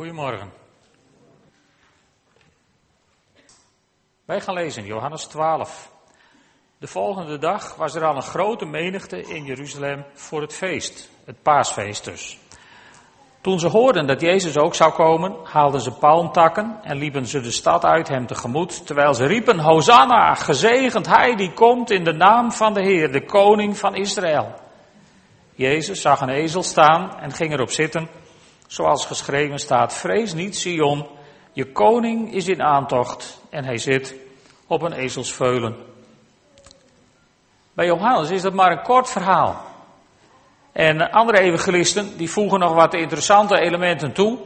Goedemorgen. Wij gaan lezen Johannes 12. De volgende dag was er al een grote menigte in Jeruzalem voor het feest, het paasfeest dus. Toen ze hoorden dat Jezus ook zou komen, haalden ze palmtakken en liepen ze de stad uit hem tegemoet, terwijl ze riepen, Hosanna, gezegend hij die komt in de naam van de Heer, de koning van Israël. Jezus zag een ezel staan en ging erop zitten, zoals geschreven staat, vrees niet, Sion, je koning is in aantocht en hij zit op een ezelsveulen. Bij Johannes is dat maar een kort verhaal. En andere evangelisten die voegen nog wat interessante elementen toe,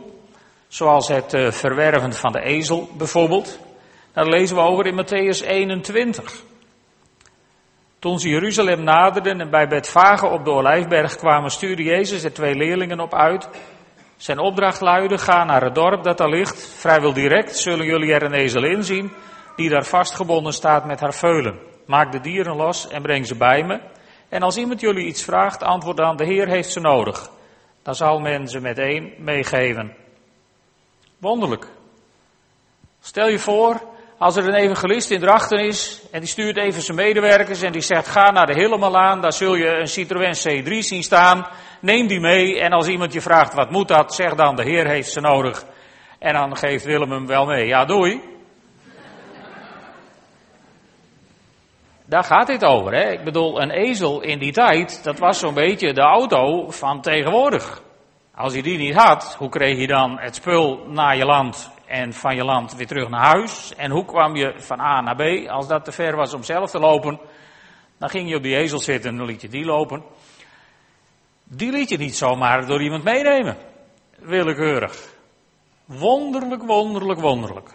zoals het uh, verwerven van de ezel bijvoorbeeld. Daar lezen we over in Matthäus 21. Toen ze Jeruzalem naderden en bij Betfage op de Olijfberg kwamen, stuurde Jezus er twee leerlingen op uit. Zijn opdracht luidde, ga naar het dorp dat daar ligt. Vrijwel direct zullen jullie er een ezel in zien, die daar vastgebonden staat met haar veulen. Maak de dieren los en breng ze bij me. En als iemand jullie iets vraagt, antwoord dan, de Heer heeft ze nodig. Dan zal men ze meteen meegeven. Wonderlijk. Stel je voor, als er een evangelist in Drachten is en die stuurt even zijn medewerkers en die zegt ga naar de Hillemelaan, daar zul je een Citroën C3 zien staan, neem die mee en als iemand je vraagt wat moet dat, zeg dan de Heer heeft ze nodig. En dan geeft Willem hem wel mee. Ja, doei. Daar gaat dit over. Hè? Ik bedoel, een ezel in die tijd, dat was zo'n beetje de auto van tegenwoordig. Als je die niet had, hoe kreeg je dan het spul naar je land en van je land weer terug naar huis? En hoe kwam je van A naar B? Als dat te ver was om zelf te lopen, dan ging je op die ezel zitten en dan liet je die lopen. Die liet je niet zomaar door iemand meenemen. Willekeurig. Wonderlijk, wonderlijk, wonderlijk.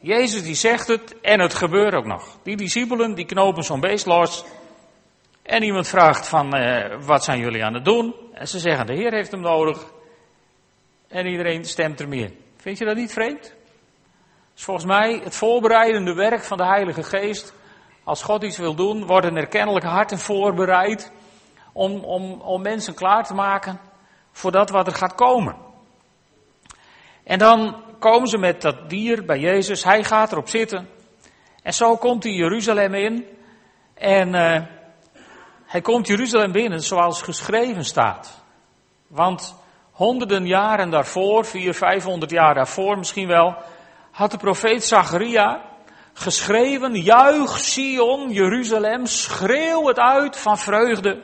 Jezus die zegt het en het gebeurt ook nog. Die discipelen die knopen zo'n beest los. En iemand vraagt van eh, wat zijn jullie aan het doen? En ze zeggen de Heer heeft hem nodig. En iedereen stemt er meer. Vind je dat niet vreemd? Is volgens mij het voorbereidende werk van de Heilige Geest. Als God iets wil doen, worden er kennelijk harten voorbereid om, om, om mensen klaar te maken voor dat wat er gaat komen. En dan komen ze met dat dier bij Jezus. Hij gaat erop zitten. En zo komt hij Jeruzalem in. En uh, hij komt Jeruzalem binnen zoals geschreven staat. Want honderden jaren daarvoor, vier, vijfhonderd jaar daarvoor misschien wel, had de profeet Zacharia geschreven, juich Sion, Jeruzalem, schreeuw het uit van vreugde.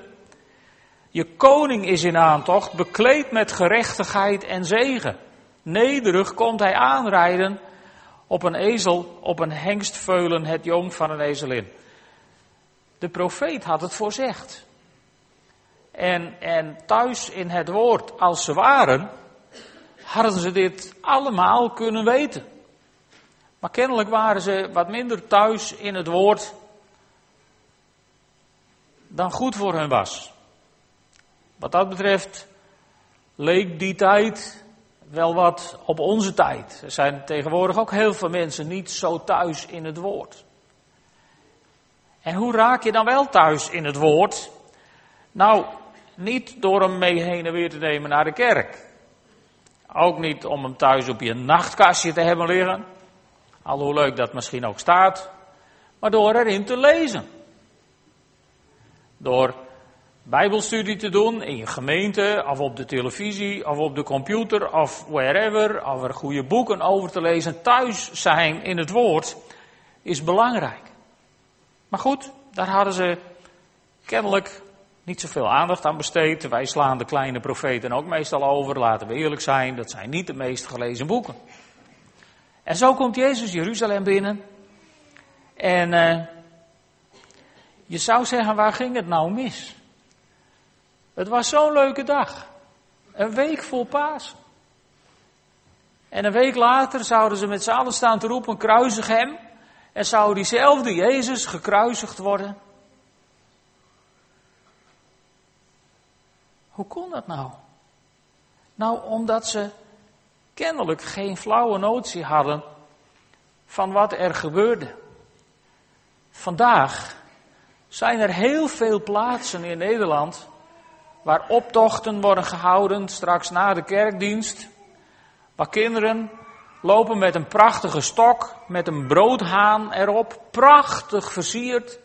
Je koning is in aantocht, bekleed met gerechtigheid en zegen. Nederig komt hij aanrijden op een ezel, op een hengstveulen, het jong van een ezelin. De profeet had het voorzegd. En, en thuis in het woord, als ze waren, hadden ze dit allemaal kunnen weten. Maar kennelijk waren ze wat minder thuis in het woord dan goed voor hun was. Wat dat betreft leek die tijd wel wat op onze tijd. Er zijn tegenwoordig ook heel veel mensen niet zo thuis in het woord. En hoe raak je dan wel thuis in het woord? Nou, niet door hem mee heen en weer te nemen naar de kerk. Ook niet om hem thuis op je nachtkastje te hebben liggen. Al hoe leuk dat misschien ook staat. Maar door erin te lezen. Door Bijbelstudie te doen in je gemeente, of op de televisie, of op de computer, of wherever, of er goede boeken over te lezen. Thuis zijn in het woord is belangrijk. Maar goed, daar hadden ze kennelijk niet zoveel aandacht aan besteed. Wij slaan de kleine profeten ook meestal over, laten we eerlijk zijn, dat zijn niet de meest gelezen boeken. En zo komt Jezus Jeruzalem binnen. En uh, je zou zeggen, waar ging het nou mis? Het was zo'n leuke dag. Een week voor paas. En een week later zouden ze met z'n allen staan te roepen, kruisig hem. En zou diezelfde Jezus gekruisigd worden. Hoe kon dat nou? Nou, omdat ze kennelijk geen flauwe notie hadden van wat er gebeurde. Vandaag zijn er heel veel plaatsen in Nederland waar optochten worden gehouden straks na de kerkdienst, paar kinderen lopen met een prachtige stok, met een broodhaan erop, prachtig versierd.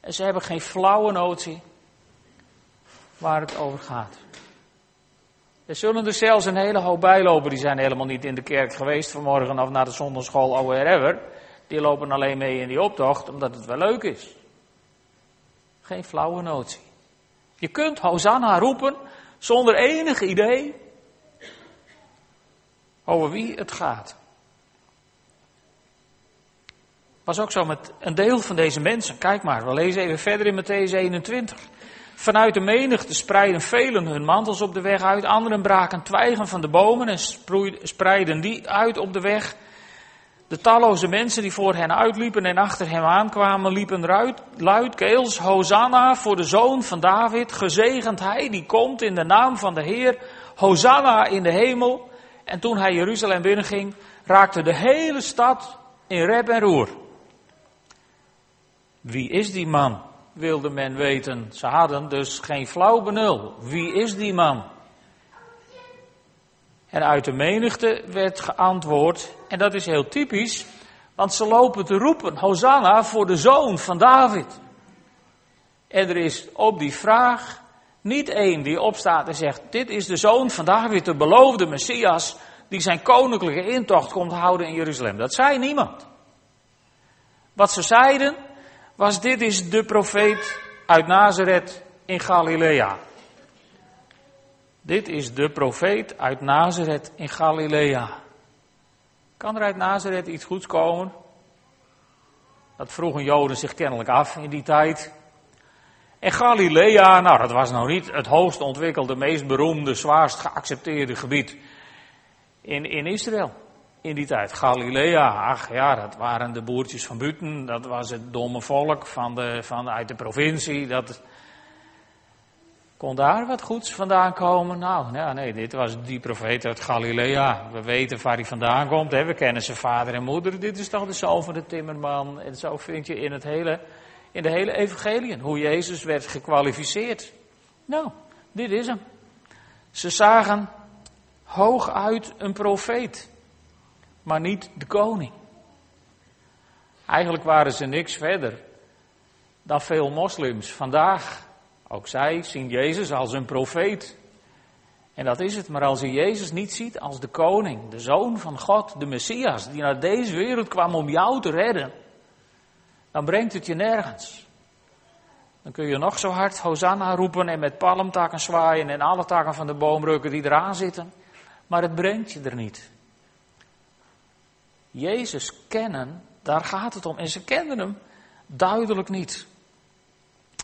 En ze hebben geen flauwe notie waar het over gaat. Er zullen er zelfs een hele hoop bijlopen, die zijn helemaal niet in de kerk geweest vanmorgen of naar de zondagschool of wherever. Die lopen alleen mee in die optocht omdat het wel leuk is. Geen flauwe notie. Je kunt Hosanna roepen zonder enig idee over wie het gaat. Was ook zo met een deel van deze mensen. Kijk maar, we lezen even verder in Matthäus 21. Vanuit de menigte spreiden velen hun mantels op de weg uit. Anderen braken twijgen van de bomen en spreiden die uit op de weg. De talloze mensen die voor hen uitliepen en achter hem aankwamen, liepen luid, luidkeels, Hosanna voor de zoon van David, gezegend hij die komt in de naam van de Heer, Hosanna in de hemel. En toen hij Jeruzalem binnenging, raakte de hele stad in rep en roer. Wie is die man? Wilde men weten. Ze hadden dus geen flauw benul. Wie is die man? En uit de menigte werd geantwoord, en dat is heel typisch, want ze lopen te roepen, Hosanna voor de zoon van David. En er is op die vraag niet één die opstaat en zegt, dit is de zoon van David, de beloofde Messias, die zijn koninklijke intocht komt houden in Jeruzalem. Dat zei niemand. Wat ze zeiden, was dit is de profeet uit Nazareth in Galilea. Dit is de profeet uit Nazareth in Galilea. Kan er uit Nazareth iets goeds komen? Dat vroegen Joden zich kennelijk af in die tijd. En Galilea, nou dat was nou niet het hoogst ontwikkelde, meest beroemde, zwaarst geaccepteerde gebied in, in Israël in die tijd. Galilea, ach ja, dat waren de boertjes van Buten, dat was het domme volk van de, van, uit de provincie. Dat kon daar wat goeds vandaan komen. Nou, ja, nee, dit was die profeet uit Galilea. We weten waar hij vandaan komt, hè? we kennen zijn vader en moeder. Dit is toch de zoon van de timmerman. En zo vind je in, het hele, in de hele evangelie hoe Jezus werd gekwalificeerd. Nou, dit is hem. Ze zagen hooguit een profeet maar niet de koning. Eigenlijk waren ze niks verder dan veel moslims vandaag. Ook zij zien Jezus als een profeet. En dat is het, maar als je Jezus niet ziet als de koning, de zoon van God, de Messias, die naar deze wereld kwam om jou te redden, dan brengt het je nergens. Dan kun je nog zo hard Hosanna roepen en met palmtakken zwaaien en alle takken van de boom rukken die eraan zitten, maar het brengt je er niet. Jezus kennen, daar gaat het om. En ze kenden hem duidelijk niet.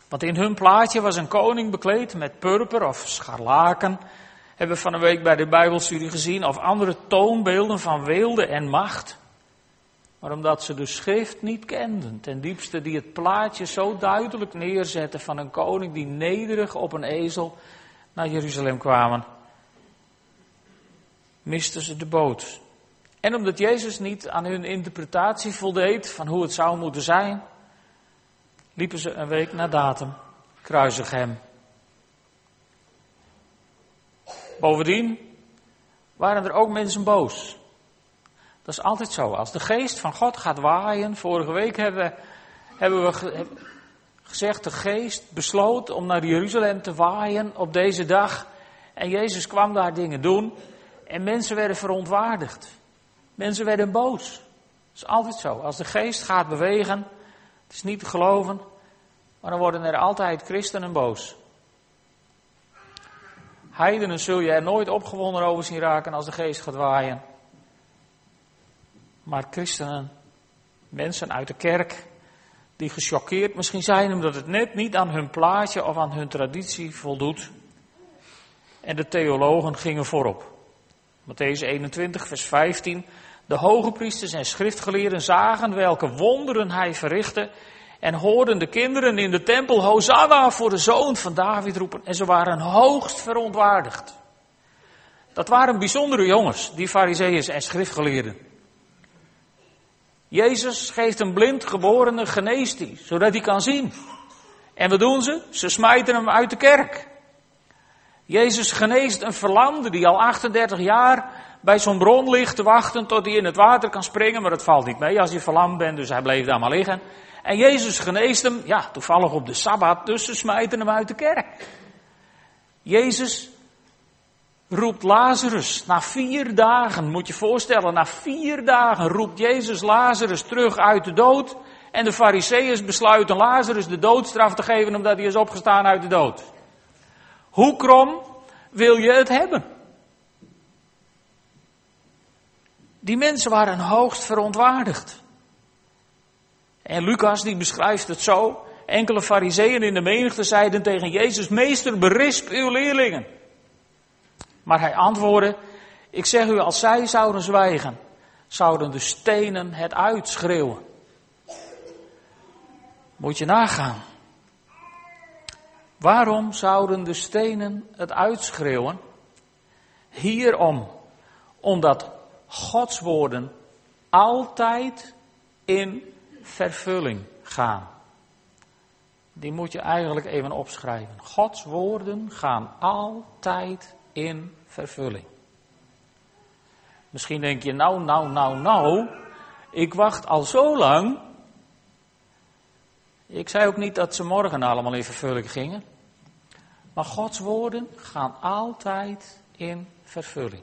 Want in hun plaatje was een koning bekleed met purper of scharlaken. Hebben we van een week bij de Bijbelstudie gezien. Of andere toonbeelden van weelde en macht. Maar omdat ze de schrift niet kenden, ten diepste die het plaatje zo duidelijk neerzetten van een koning die nederig op een ezel naar Jeruzalem kwamen, misten ze de boot. En omdat Jezus niet aan hun interpretatie voldeed van hoe het zou moeten zijn, liepen ze een week na datum kruisig hem. Bovendien waren er ook mensen boos. Dat is altijd zo. Als de geest van God gaat waaien, vorige week hebben, hebben we gezegd, de geest besloot om naar Jeruzalem te waaien op deze dag. En Jezus kwam daar dingen doen en mensen werden verontwaardigd. Mensen werden boos. Dat is altijd zo. Als de geest gaat bewegen, het is niet te geloven, maar dan worden er altijd christenen boos. Heidenen zul je er nooit opgewonden over zien raken als de geest gaat waaien. Maar christenen, mensen uit de kerk, die gechoqueerd misschien zijn omdat het net niet aan hun plaatje of aan hun traditie voldoet. En de theologen gingen voorop. Matthäus 21, vers 15. De hoge priesters en schriftgeleerden zagen welke wonderen hij verrichtte en hoorden de kinderen in de tempel Hosanna voor de zoon van David roepen en ze waren hoogst verontwaardigd. Dat waren bijzondere jongens, die fariseeërs en schriftgeleerden. Jezus geeft een blind geborene geneest hij, zodat hij kan zien. En wat doen ze? Ze smijten hem uit de kerk. Jezus geneest een verlamde die al 38 jaar bij zo'n bron ligt te wachten tot hij in het water kan springen, maar dat valt niet mee als je verlamd bent, dus hij bleef daar maar liggen. En Jezus geneest hem, ja, toevallig op de Sabbat, dus ze smijten hem uit de kerk. Jezus roept Lazarus. Na vier dagen, moet je voorstellen, na vier dagen roept Jezus Lazarus terug uit de dood. En de fariseeërs besluiten Lazarus de doodstraf te geven omdat hij is opgestaan uit de dood. Hoe krom wil je het hebben? Die mensen waren hoogst verontwaardigd. En Lucas die beschrijft het zo. Enkele fariseeën in de menigte zeiden tegen Jezus, meester berisp uw leerlingen. Maar hij antwoordde, ik zeg u, als zij zouden zwijgen, zouden de stenen het uitschreeuwen. Moet je nagaan. Waarom zouden de stenen het uitschreeuwen? Hierom, omdat Gods woorden altijd in vervulling gaan. Die moet je eigenlijk even opschrijven. Gods woorden gaan altijd in vervulling. Misschien denk je, nou, nou, nou, nou, ik wacht al zo lang. Ik zei ook niet dat ze morgen allemaal in vervulling gingen. Maar Gods woorden gaan altijd in vervulling.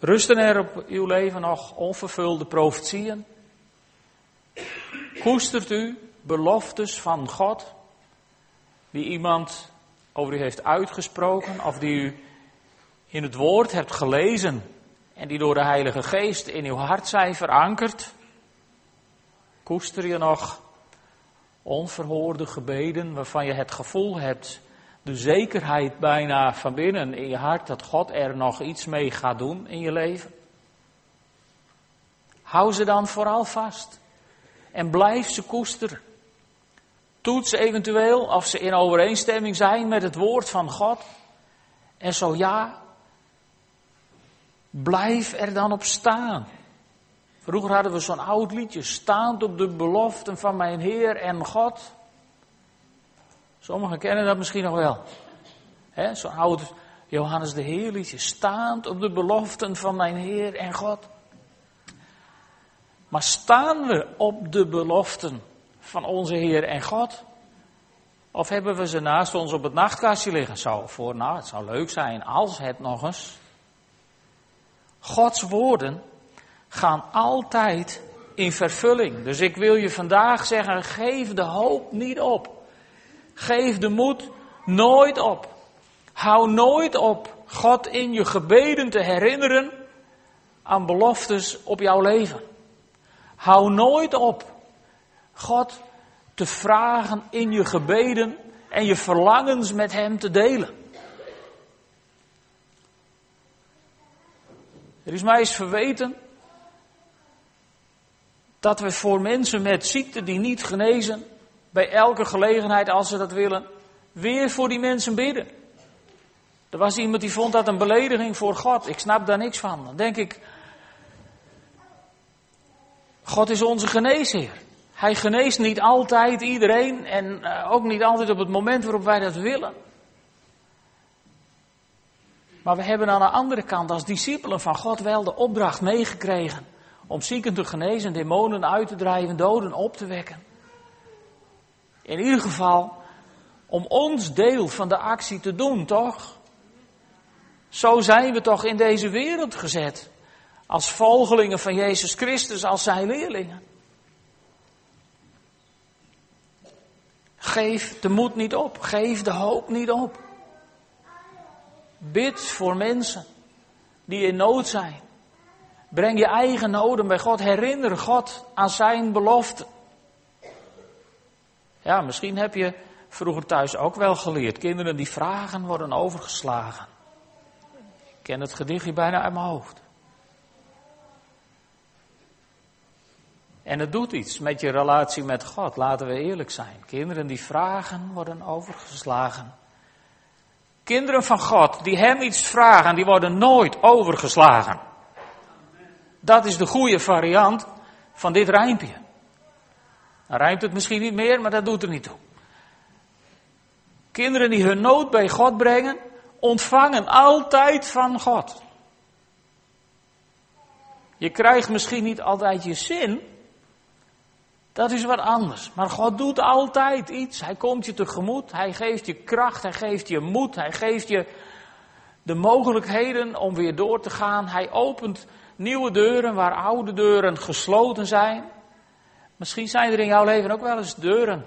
Rusten er op uw leven nog onvervulde profetieën? Koestert u beloftes van God die iemand over u heeft uitgesproken of die u in het woord hebt gelezen en die door de Heilige Geest in uw hart zijn verankerd? Koester je nog onverhoorde gebeden waarvan je het gevoel hebt, de zekerheid bijna van binnen in je hart dat God er nog iets mee gaat doen in je leven? Hou ze dan vooral vast en blijf ze koesteren. Toets eventueel of ze in overeenstemming zijn met het woord van God. En zo ja, blijf er dan op staan. Vroeger hadden we zo'n oud liedje, staand op de beloften van mijn Heer en God. Sommigen kennen dat misschien nog wel. Zo'n oud Johannes de Heer liedje, staand op de beloften van mijn Heer en God. Maar staan we op de beloften van onze Heer en God? Of hebben we ze naast ons op het nachtkastje liggen? Zou voor, nou, het zou leuk zijn als het nog eens. Gods woorden gaan altijd in vervulling. Dus ik wil je vandaag zeggen, geef de hoop niet op. Geef de moed nooit op. Hou nooit op God in je gebeden te herinneren aan beloftes op jouw leven. Hou nooit op God te vragen in je gebeden en je verlangens met Hem te delen. Er is mij eens verweten dat we voor mensen met ziekte die niet genezen, bij elke gelegenheid als ze dat willen, weer voor die mensen bidden. Er was iemand die vond dat een belediging voor God. Ik snap daar niks van. Dan denk ik, God is onze geneesheer. Hij geneest niet altijd iedereen en eh, ook niet altijd op het moment waarop wij dat willen. Maar we hebben aan de andere kant als discipelen van God wel de opdracht meegekregen om zieken te genezen, demonen uit te drijven, doden op te wekken. In ieder geval om ons deel van de actie te doen, toch? Zo zijn we toch in deze wereld gezet. Als volgelingen van Jezus Christus, als zijn leerlingen. Geef de moed niet op. Geef de hoop niet op. Bid voor mensen die in nood zijn. Breng je eigen noden bij God. Herinner God aan zijn belofte. Ja, misschien heb je vroeger thuis ook wel geleerd. Kinderen die vragen worden overgeslagen. Ik ken het gedichtje bijna uit mijn hoofd. En het doet iets met je relatie met God, laten we eerlijk zijn. Kinderen die vragen worden overgeslagen. Kinderen van God die Hem iets vragen, die worden nooit overgeslagen. Dat is de goede variant van dit rijmpje. Dan rijmt het misschien niet meer, maar dat doet er niet toe. Kinderen die hun nood bij God brengen, ontvangen altijd van God. Je krijgt misschien niet altijd je zin. Dat is wat anders. Maar God doet altijd iets. Hij komt je tegemoet. Hij geeft je kracht. Hij geeft je moed. Hij geeft je de mogelijkheden om weer door te gaan. Hij opent nieuwe deuren waar oude deuren gesloten zijn. Misschien zijn er in jouw leven ook wel eens deuren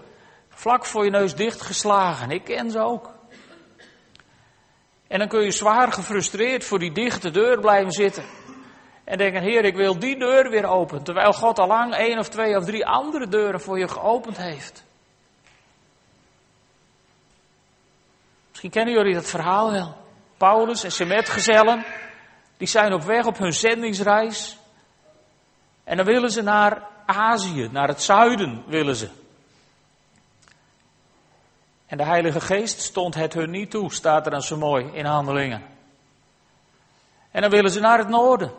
vlak voor je neus dichtgeslagen. Ik ken ze ook. En dan kun je zwaar gefrustreerd voor die dichte deur blijven zitten. En denken, Heer, ik wil die deur weer openen. Terwijl God al lang één of twee of drie andere deuren voor je geopend heeft. Misschien kennen jullie dat verhaal wel. Paulus en zijn metgezellen, die zijn op weg op hun zendingsreis. En dan willen ze naar Azië, naar het zuiden willen ze. En de Heilige Geest stond het hun niet toe, staat er dan zo mooi in handelingen. En dan willen ze naar het noorden.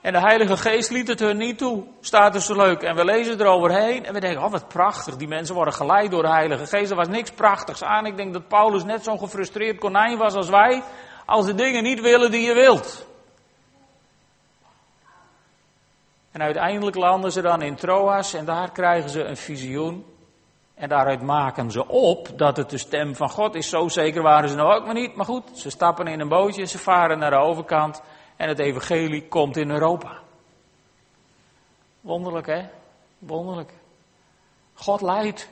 En de Heilige Geest liet het hun niet toe, staat er zo leuk. En we lezen eroverheen en we denken, oh wat prachtig, die mensen worden geleid door de Heilige Geest. Er was niks prachtigs aan. Ik denk dat Paulus net zo'n gefrustreerd konijn was als wij, als de dingen niet willen die je wilt. En uiteindelijk landen ze dan in Troas en daar krijgen ze een visioen. En daaruit maken ze op dat het de stem van God is. Zo zeker waren ze nou ook maar niet. Maar goed, ze stappen in een bootje, ze varen naar de overkant en het evangelie komt in Europa. Wonderlijk hè? Wonderlijk. God leidt,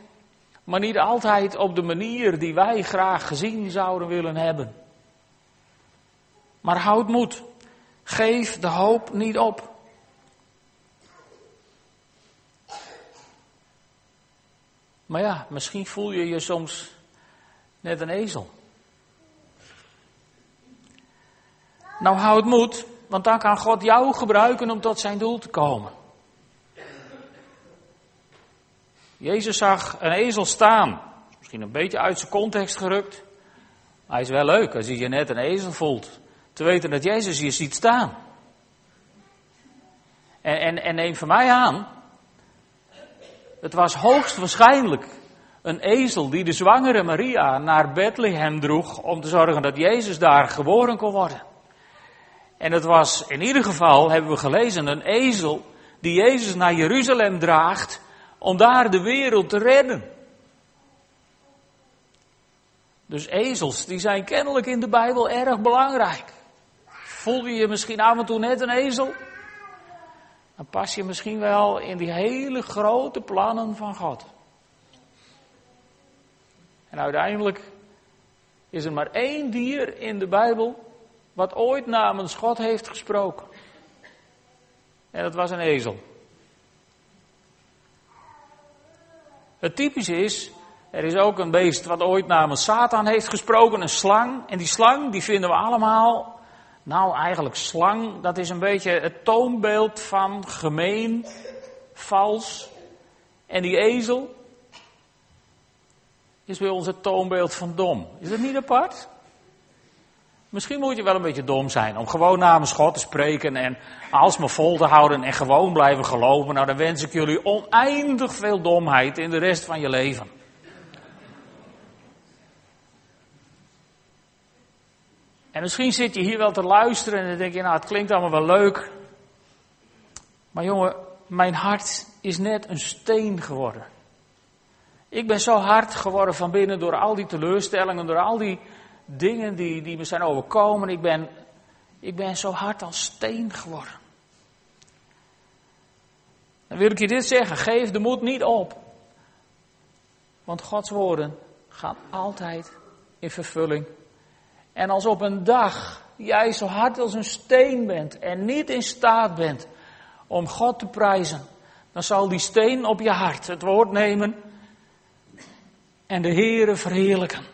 maar niet altijd op de manier die wij graag gezien zouden willen hebben. Maar houd moed. Geef de hoop niet op. Maar ja, misschien voel je je soms net een ezel. Nou houd moed, want dan kan God jou gebruiken om tot zijn doel te komen. Jezus zag een ezel staan. Misschien een beetje uit zijn context gerukt. Maar hij is wel leuk als je je net een ezel voelt. Te weten dat Jezus je ziet staan. En, en, en neem van mij aan het was hoogstwaarschijnlijk een ezel die de zwangere Maria naar Bethlehem droeg om te zorgen dat Jezus daar geboren kon worden. En het was in ieder geval, hebben we gelezen, een ezel die Jezus naar Jeruzalem draagt om daar de wereld te redden. Dus ezels, die zijn kennelijk in de Bijbel erg belangrijk. Voel je je misschien af en toe net een ezel? Dan pas je misschien wel in die hele grote plannen van God. En uiteindelijk is er maar één dier in de Bijbel wat ooit namens God heeft gesproken. En dat was een ezel. Het typische is, er is ook een beest wat ooit namens Satan heeft gesproken, een slang. En die slang, die vinden we allemaal nou, eigenlijk slang, dat is een beetje het toonbeeld van gemeen, vals. En die ezel is bij ons het toonbeeld van dom. Is dat niet apart? Misschien moet je wel een beetje dom zijn om gewoon namens God te spreken en alsmaar vol te houden en gewoon blijven geloven. Nou, dan wens ik jullie oneindig veel domheid in de rest van je leven. En misschien zit je hier wel te luisteren en dan denk je, nou het klinkt allemaal wel leuk. Maar jongen, mijn hart is net een steen geworden. Ik ben zo hard geworden van binnen door al die teleurstellingen, door al die dingen die, die me zijn overkomen. Ik ben, ik ben zo hard als steen geworden. Dan wil ik je dit zeggen, geef de moed niet op. Want Gods woorden gaan altijd in vervulling en als op een dag jij zo hard als een steen bent en niet in staat bent om God te prijzen, dan zal die steen op je hart het woord nemen en de Heere verheerlijken.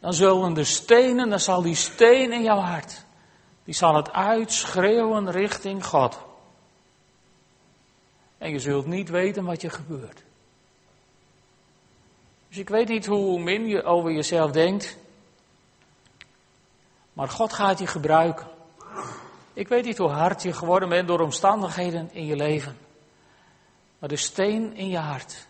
Dan zullen de stenen, dan zal die steen in jouw hart, die zal het uitschreeuwen richting God. En je zult niet weten wat je gebeurt. Dus ik weet niet hoe min je over jezelf denkt. Maar God gaat je gebruiken. Ik weet niet hoe hard je geworden bent door omstandigheden in je leven. Maar de steen in je hart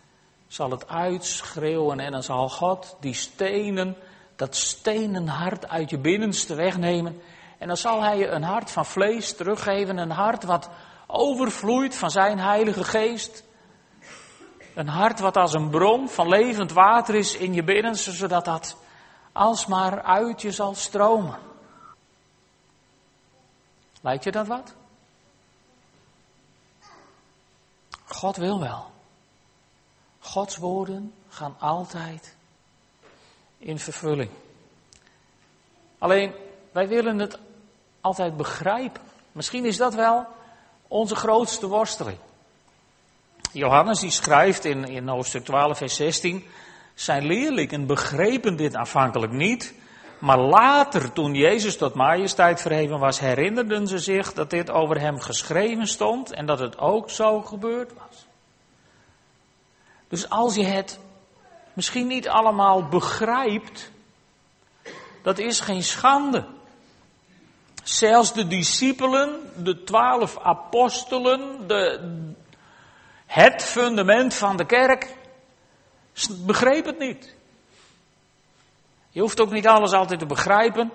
zal het uitschreeuwen en dan zal God die stenen dat stenen hart uit je binnenste wegnemen. En dan zal hij je een hart van vlees teruggeven, een hart wat overvloeit van zijn heilige geest. Een hart wat als een bron van levend water is in je binnenste, zodat dat alsmaar uit je zal stromen. Lijkt je dat wat? God wil wel. Gods woorden gaan altijd in vervulling. Alleen, wij willen het altijd begrijpen. Misschien is dat wel onze grootste worsteling. Johannes die schrijft in, in hoofdstuk 12 vers 16, zijn leerlingen begrepen dit aanvankelijk niet, maar later toen Jezus tot majesteit verheven was, herinnerden ze zich dat dit over hem geschreven stond en dat het ook zo gebeurd was. Dus als je het misschien niet allemaal begrijpt, dat is geen schande. Zelfs de discipelen, de twaalf apostelen, de, het fundament van de kerk, begreep het niet. Je hoeft ook niet alles altijd te begrijpen,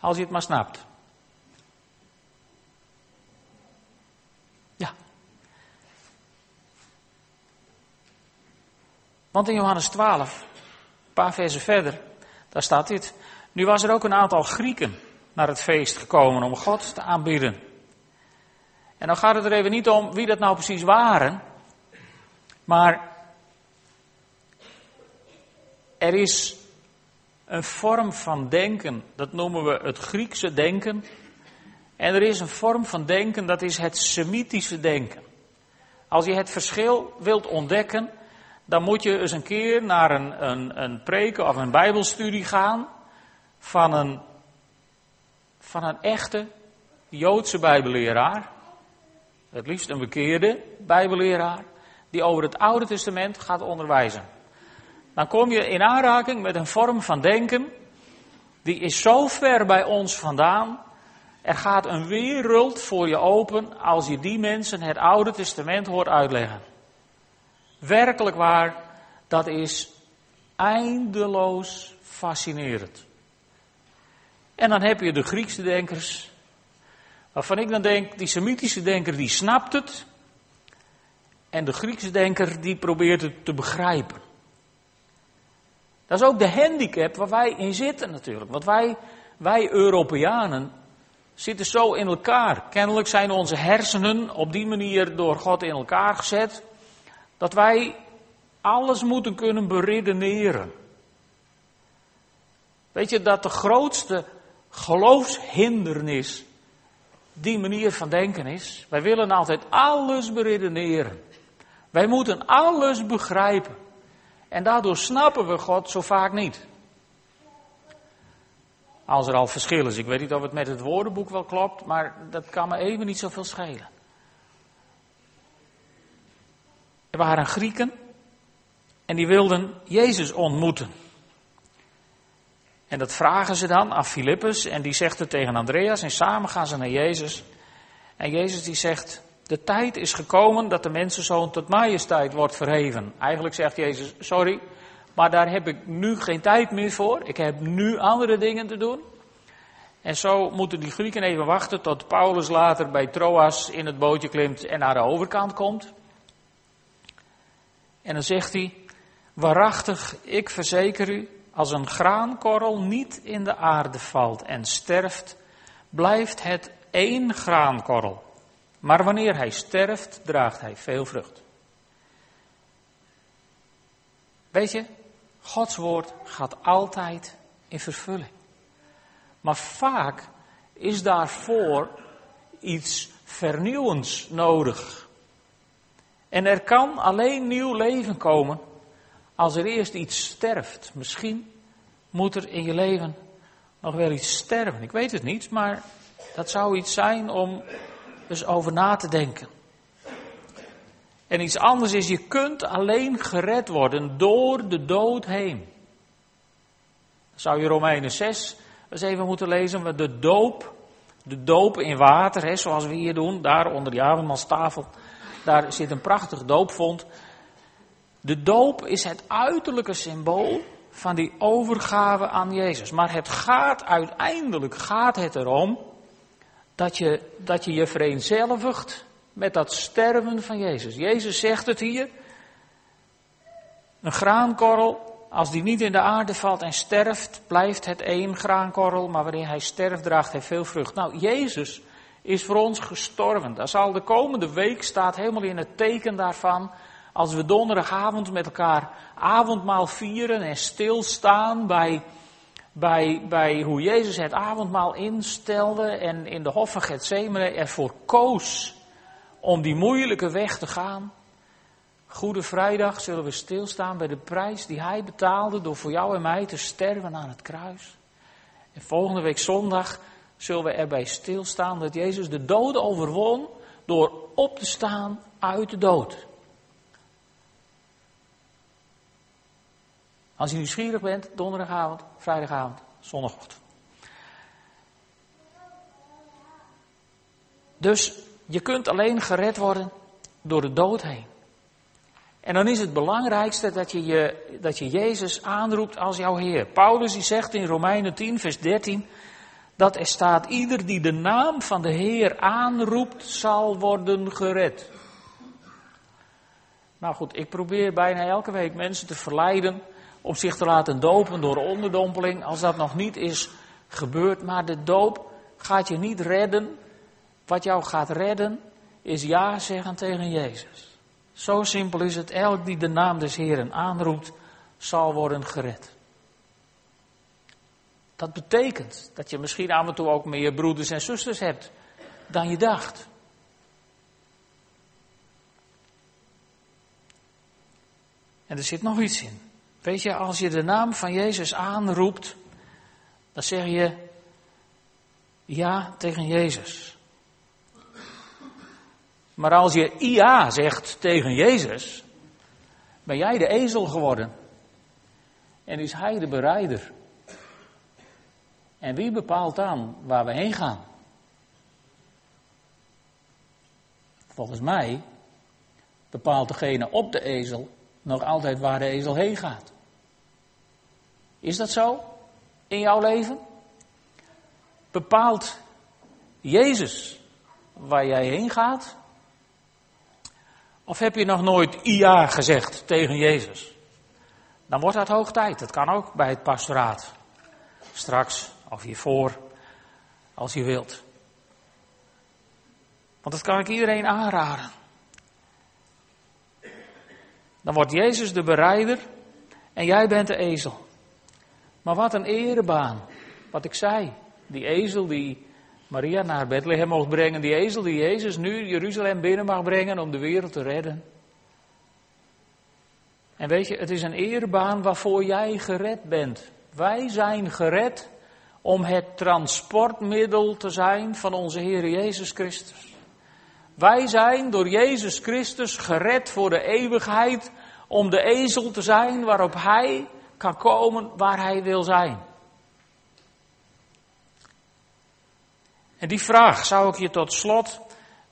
als je het maar snapt. Ja. Want in Johannes 12, een paar versen verder, daar staat dit. Nu was er ook een aantal Grieken naar het feest gekomen om God te aanbieden. En dan gaat het er even niet om wie dat nou precies waren, maar er is een vorm van denken, dat noemen we het Griekse denken. En er is een vorm van denken, dat is het Semitische denken. Als je het verschil wilt ontdekken, dan moet je eens een keer naar een, een, een preken of een bijbelstudie gaan van een, van een echte Joodse bijbelleraar. Het liefst een bekeerde bijbelleraar, die over het Oude Testament gaat onderwijzen dan kom je in aanraking met een vorm van denken, die is zo ver bij ons vandaan. Er gaat een wereld voor je open als je die mensen het Oude Testament hoort uitleggen. Werkelijk waar, dat is eindeloos fascinerend. En dan heb je de Griekse denkers, waarvan ik dan denk, die Semitische denker die snapt het. En de Griekse denker die probeert het te begrijpen. Dat is ook de handicap waar wij in zitten natuurlijk. Want wij, wij Europeanen zitten zo in elkaar. Kennelijk zijn onze hersenen op die manier door God in elkaar gezet. Dat wij alles moeten kunnen beredeneren. Weet je dat de grootste geloofshindernis die manier van denken is? Wij willen altijd alles beredeneren. Wij moeten alles begrijpen. En daardoor snappen we God zo vaak niet. Als er al verschil is. Ik weet niet of het met het woordenboek wel klopt, maar dat kan me even niet zoveel schelen. Er waren Grieken en die wilden Jezus ontmoeten. En dat vragen ze dan aan Filippus en die zegt het tegen Andreas en samen gaan ze naar Jezus. En Jezus die zegt, de tijd is gekomen dat de mensenzoon tot majesteit wordt verheven. Eigenlijk zegt Jezus, sorry, maar daar heb ik nu geen tijd meer voor. Ik heb nu andere dingen te doen. En zo moeten die Grieken even wachten tot Paulus later bij Troas in het bootje klimt en naar de overkant komt. En dan zegt hij, waarachtig, ik verzeker u, als een graankorrel niet in de aarde valt en sterft, blijft het één graankorrel. Maar wanneer hij sterft, draagt hij veel vrucht. Weet je, Gods woord gaat altijd in vervulling. Maar vaak is daarvoor iets vernieuwends nodig. En er kan alleen nieuw leven komen als er eerst iets sterft. Misschien moet er in je leven nog wel iets sterven. Ik weet het niet, maar dat zou iets zijn om dus over na te denken. En iets anders is, je kunt alleen gered worden door de dood heen. zou je Romeinen 6 eens even moeten lezen, met de doop, de doop in water, hè, zoals we hier doen, daar onder die avondmaalstafel, daar zit een prachtig doopvond. De doop is het uiterlijke symbool van die overgave aan Jezus. Maar het gaat uiteindelijk gaat het erom dat je dat je, je vereenzelvigt met dat sterven van Jezus. Jezus zegt het hier. Een graankorrel, als die niet in de aarde valt en sterft, blijft het één graankorrel, maar wanneer hij sterft, draagt hij veel vrucht. Nou, Jezus is voor ons gestorven. Dat zal de komende week staat helemaal in het teken daarvan. Als we donderdagavond met elkaar avondmaal vieren en stilstaan bij, bij, bij hoe Jezus het avondmaal instelde en in de hof van Gethsemane ervoor koos om die moeilijke weg te gaan. Goede Vrijdag zullen we stilstaan bij de prijs die Hij betaalde door voor jou en mij te sterven aan het kruis. En volgende week zondag zullen we erbij stilstaan dat Jezus de dood overwon door op te staan uit de dood. Als je nieuwsgierig bent, donderdagavond, vrijdagavond, zondagochtend. Dus je kunt alleen gered worden door de dood heen. En dan is het belangrijkste dat je, je, dat je Jezus aanroept als jouw Heer. Paulus die zegt in Romeinen 10, vers 13, dat er staat, ieder die de naam van de Heer aanroept, zal worden gered. Nou goed, ik probeer bijna elke week mensen te verleiden om zich te laten dopen door onderdompeling, als dat nog niet is gebeurd. Maar de doop gaat je niet redden. Wat jou gaat redden, is ja zeggen tegen Jezus. Zo simpel is het. Elk die de naam des Heeren aanroept, zal worden gered. Dat betekent dat je misschien af en toe ook meer broeders en zusters hebt dan je dacht. En er zit nog iets in. Weet je, als je de naam van Jezus aanroept, dan zeg je ja tegen Jezus. Maar als je ja zegt tegen Jezus, ben jij de ezel geworden. En is hij de bereider. En wie bepaalt dan waar we heen gaan? Volgens mij bepaalt degene op de ezel nog altijd waar de ezel heen gaat. Is dat zo in jouw leven? Bepaalt Jezus waar jij heen gaat? Of heb je nog nooit ja gezegd tegen Jezus? Dan wordt dat hoog tijd. Dat kan ook bij het pastoraat. Straks of hiervoor, als je wilt. Want dat kan ik iedereen aanraden. Dan wordt Jezus de bereider en jij bent de ezel. Maar wat een erebaan. Wat ik zei. Die ezel die Maria naar Bethlehem mocht brengen. Die ezel die Jezus nu Jeruzalem binnen mag brengen om de wereld te redden. En weet je, het is een erebaan waarvoor jij gered bent. Wij zijn gered om het transportmiddel te zijn van onze Heer Jezus Christus. Wij zijn door Jezus Christus gered voor de eeuwigheid om de ezel te zijn waarop Hij kan komen waar Hij wil zijn. En die vraag zou ik je tot slot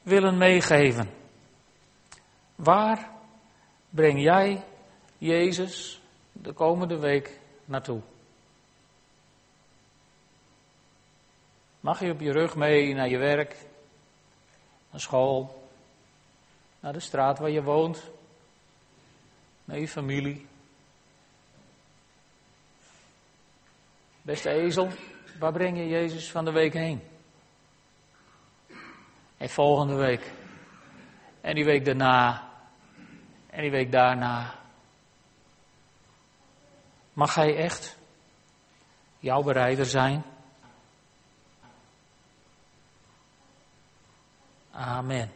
willen meegeven. Waar breng jij Jezus de komende week naartoe? Mag je op je rug mee naar je werk, naar school, naar de straat waar je woont, naar je familie? Beste ezel, waar breng je Jezus van de week heen? En volgende week. En die week daarna. En die week daarna. Mag hij echt jouw bereider zijn? Amen.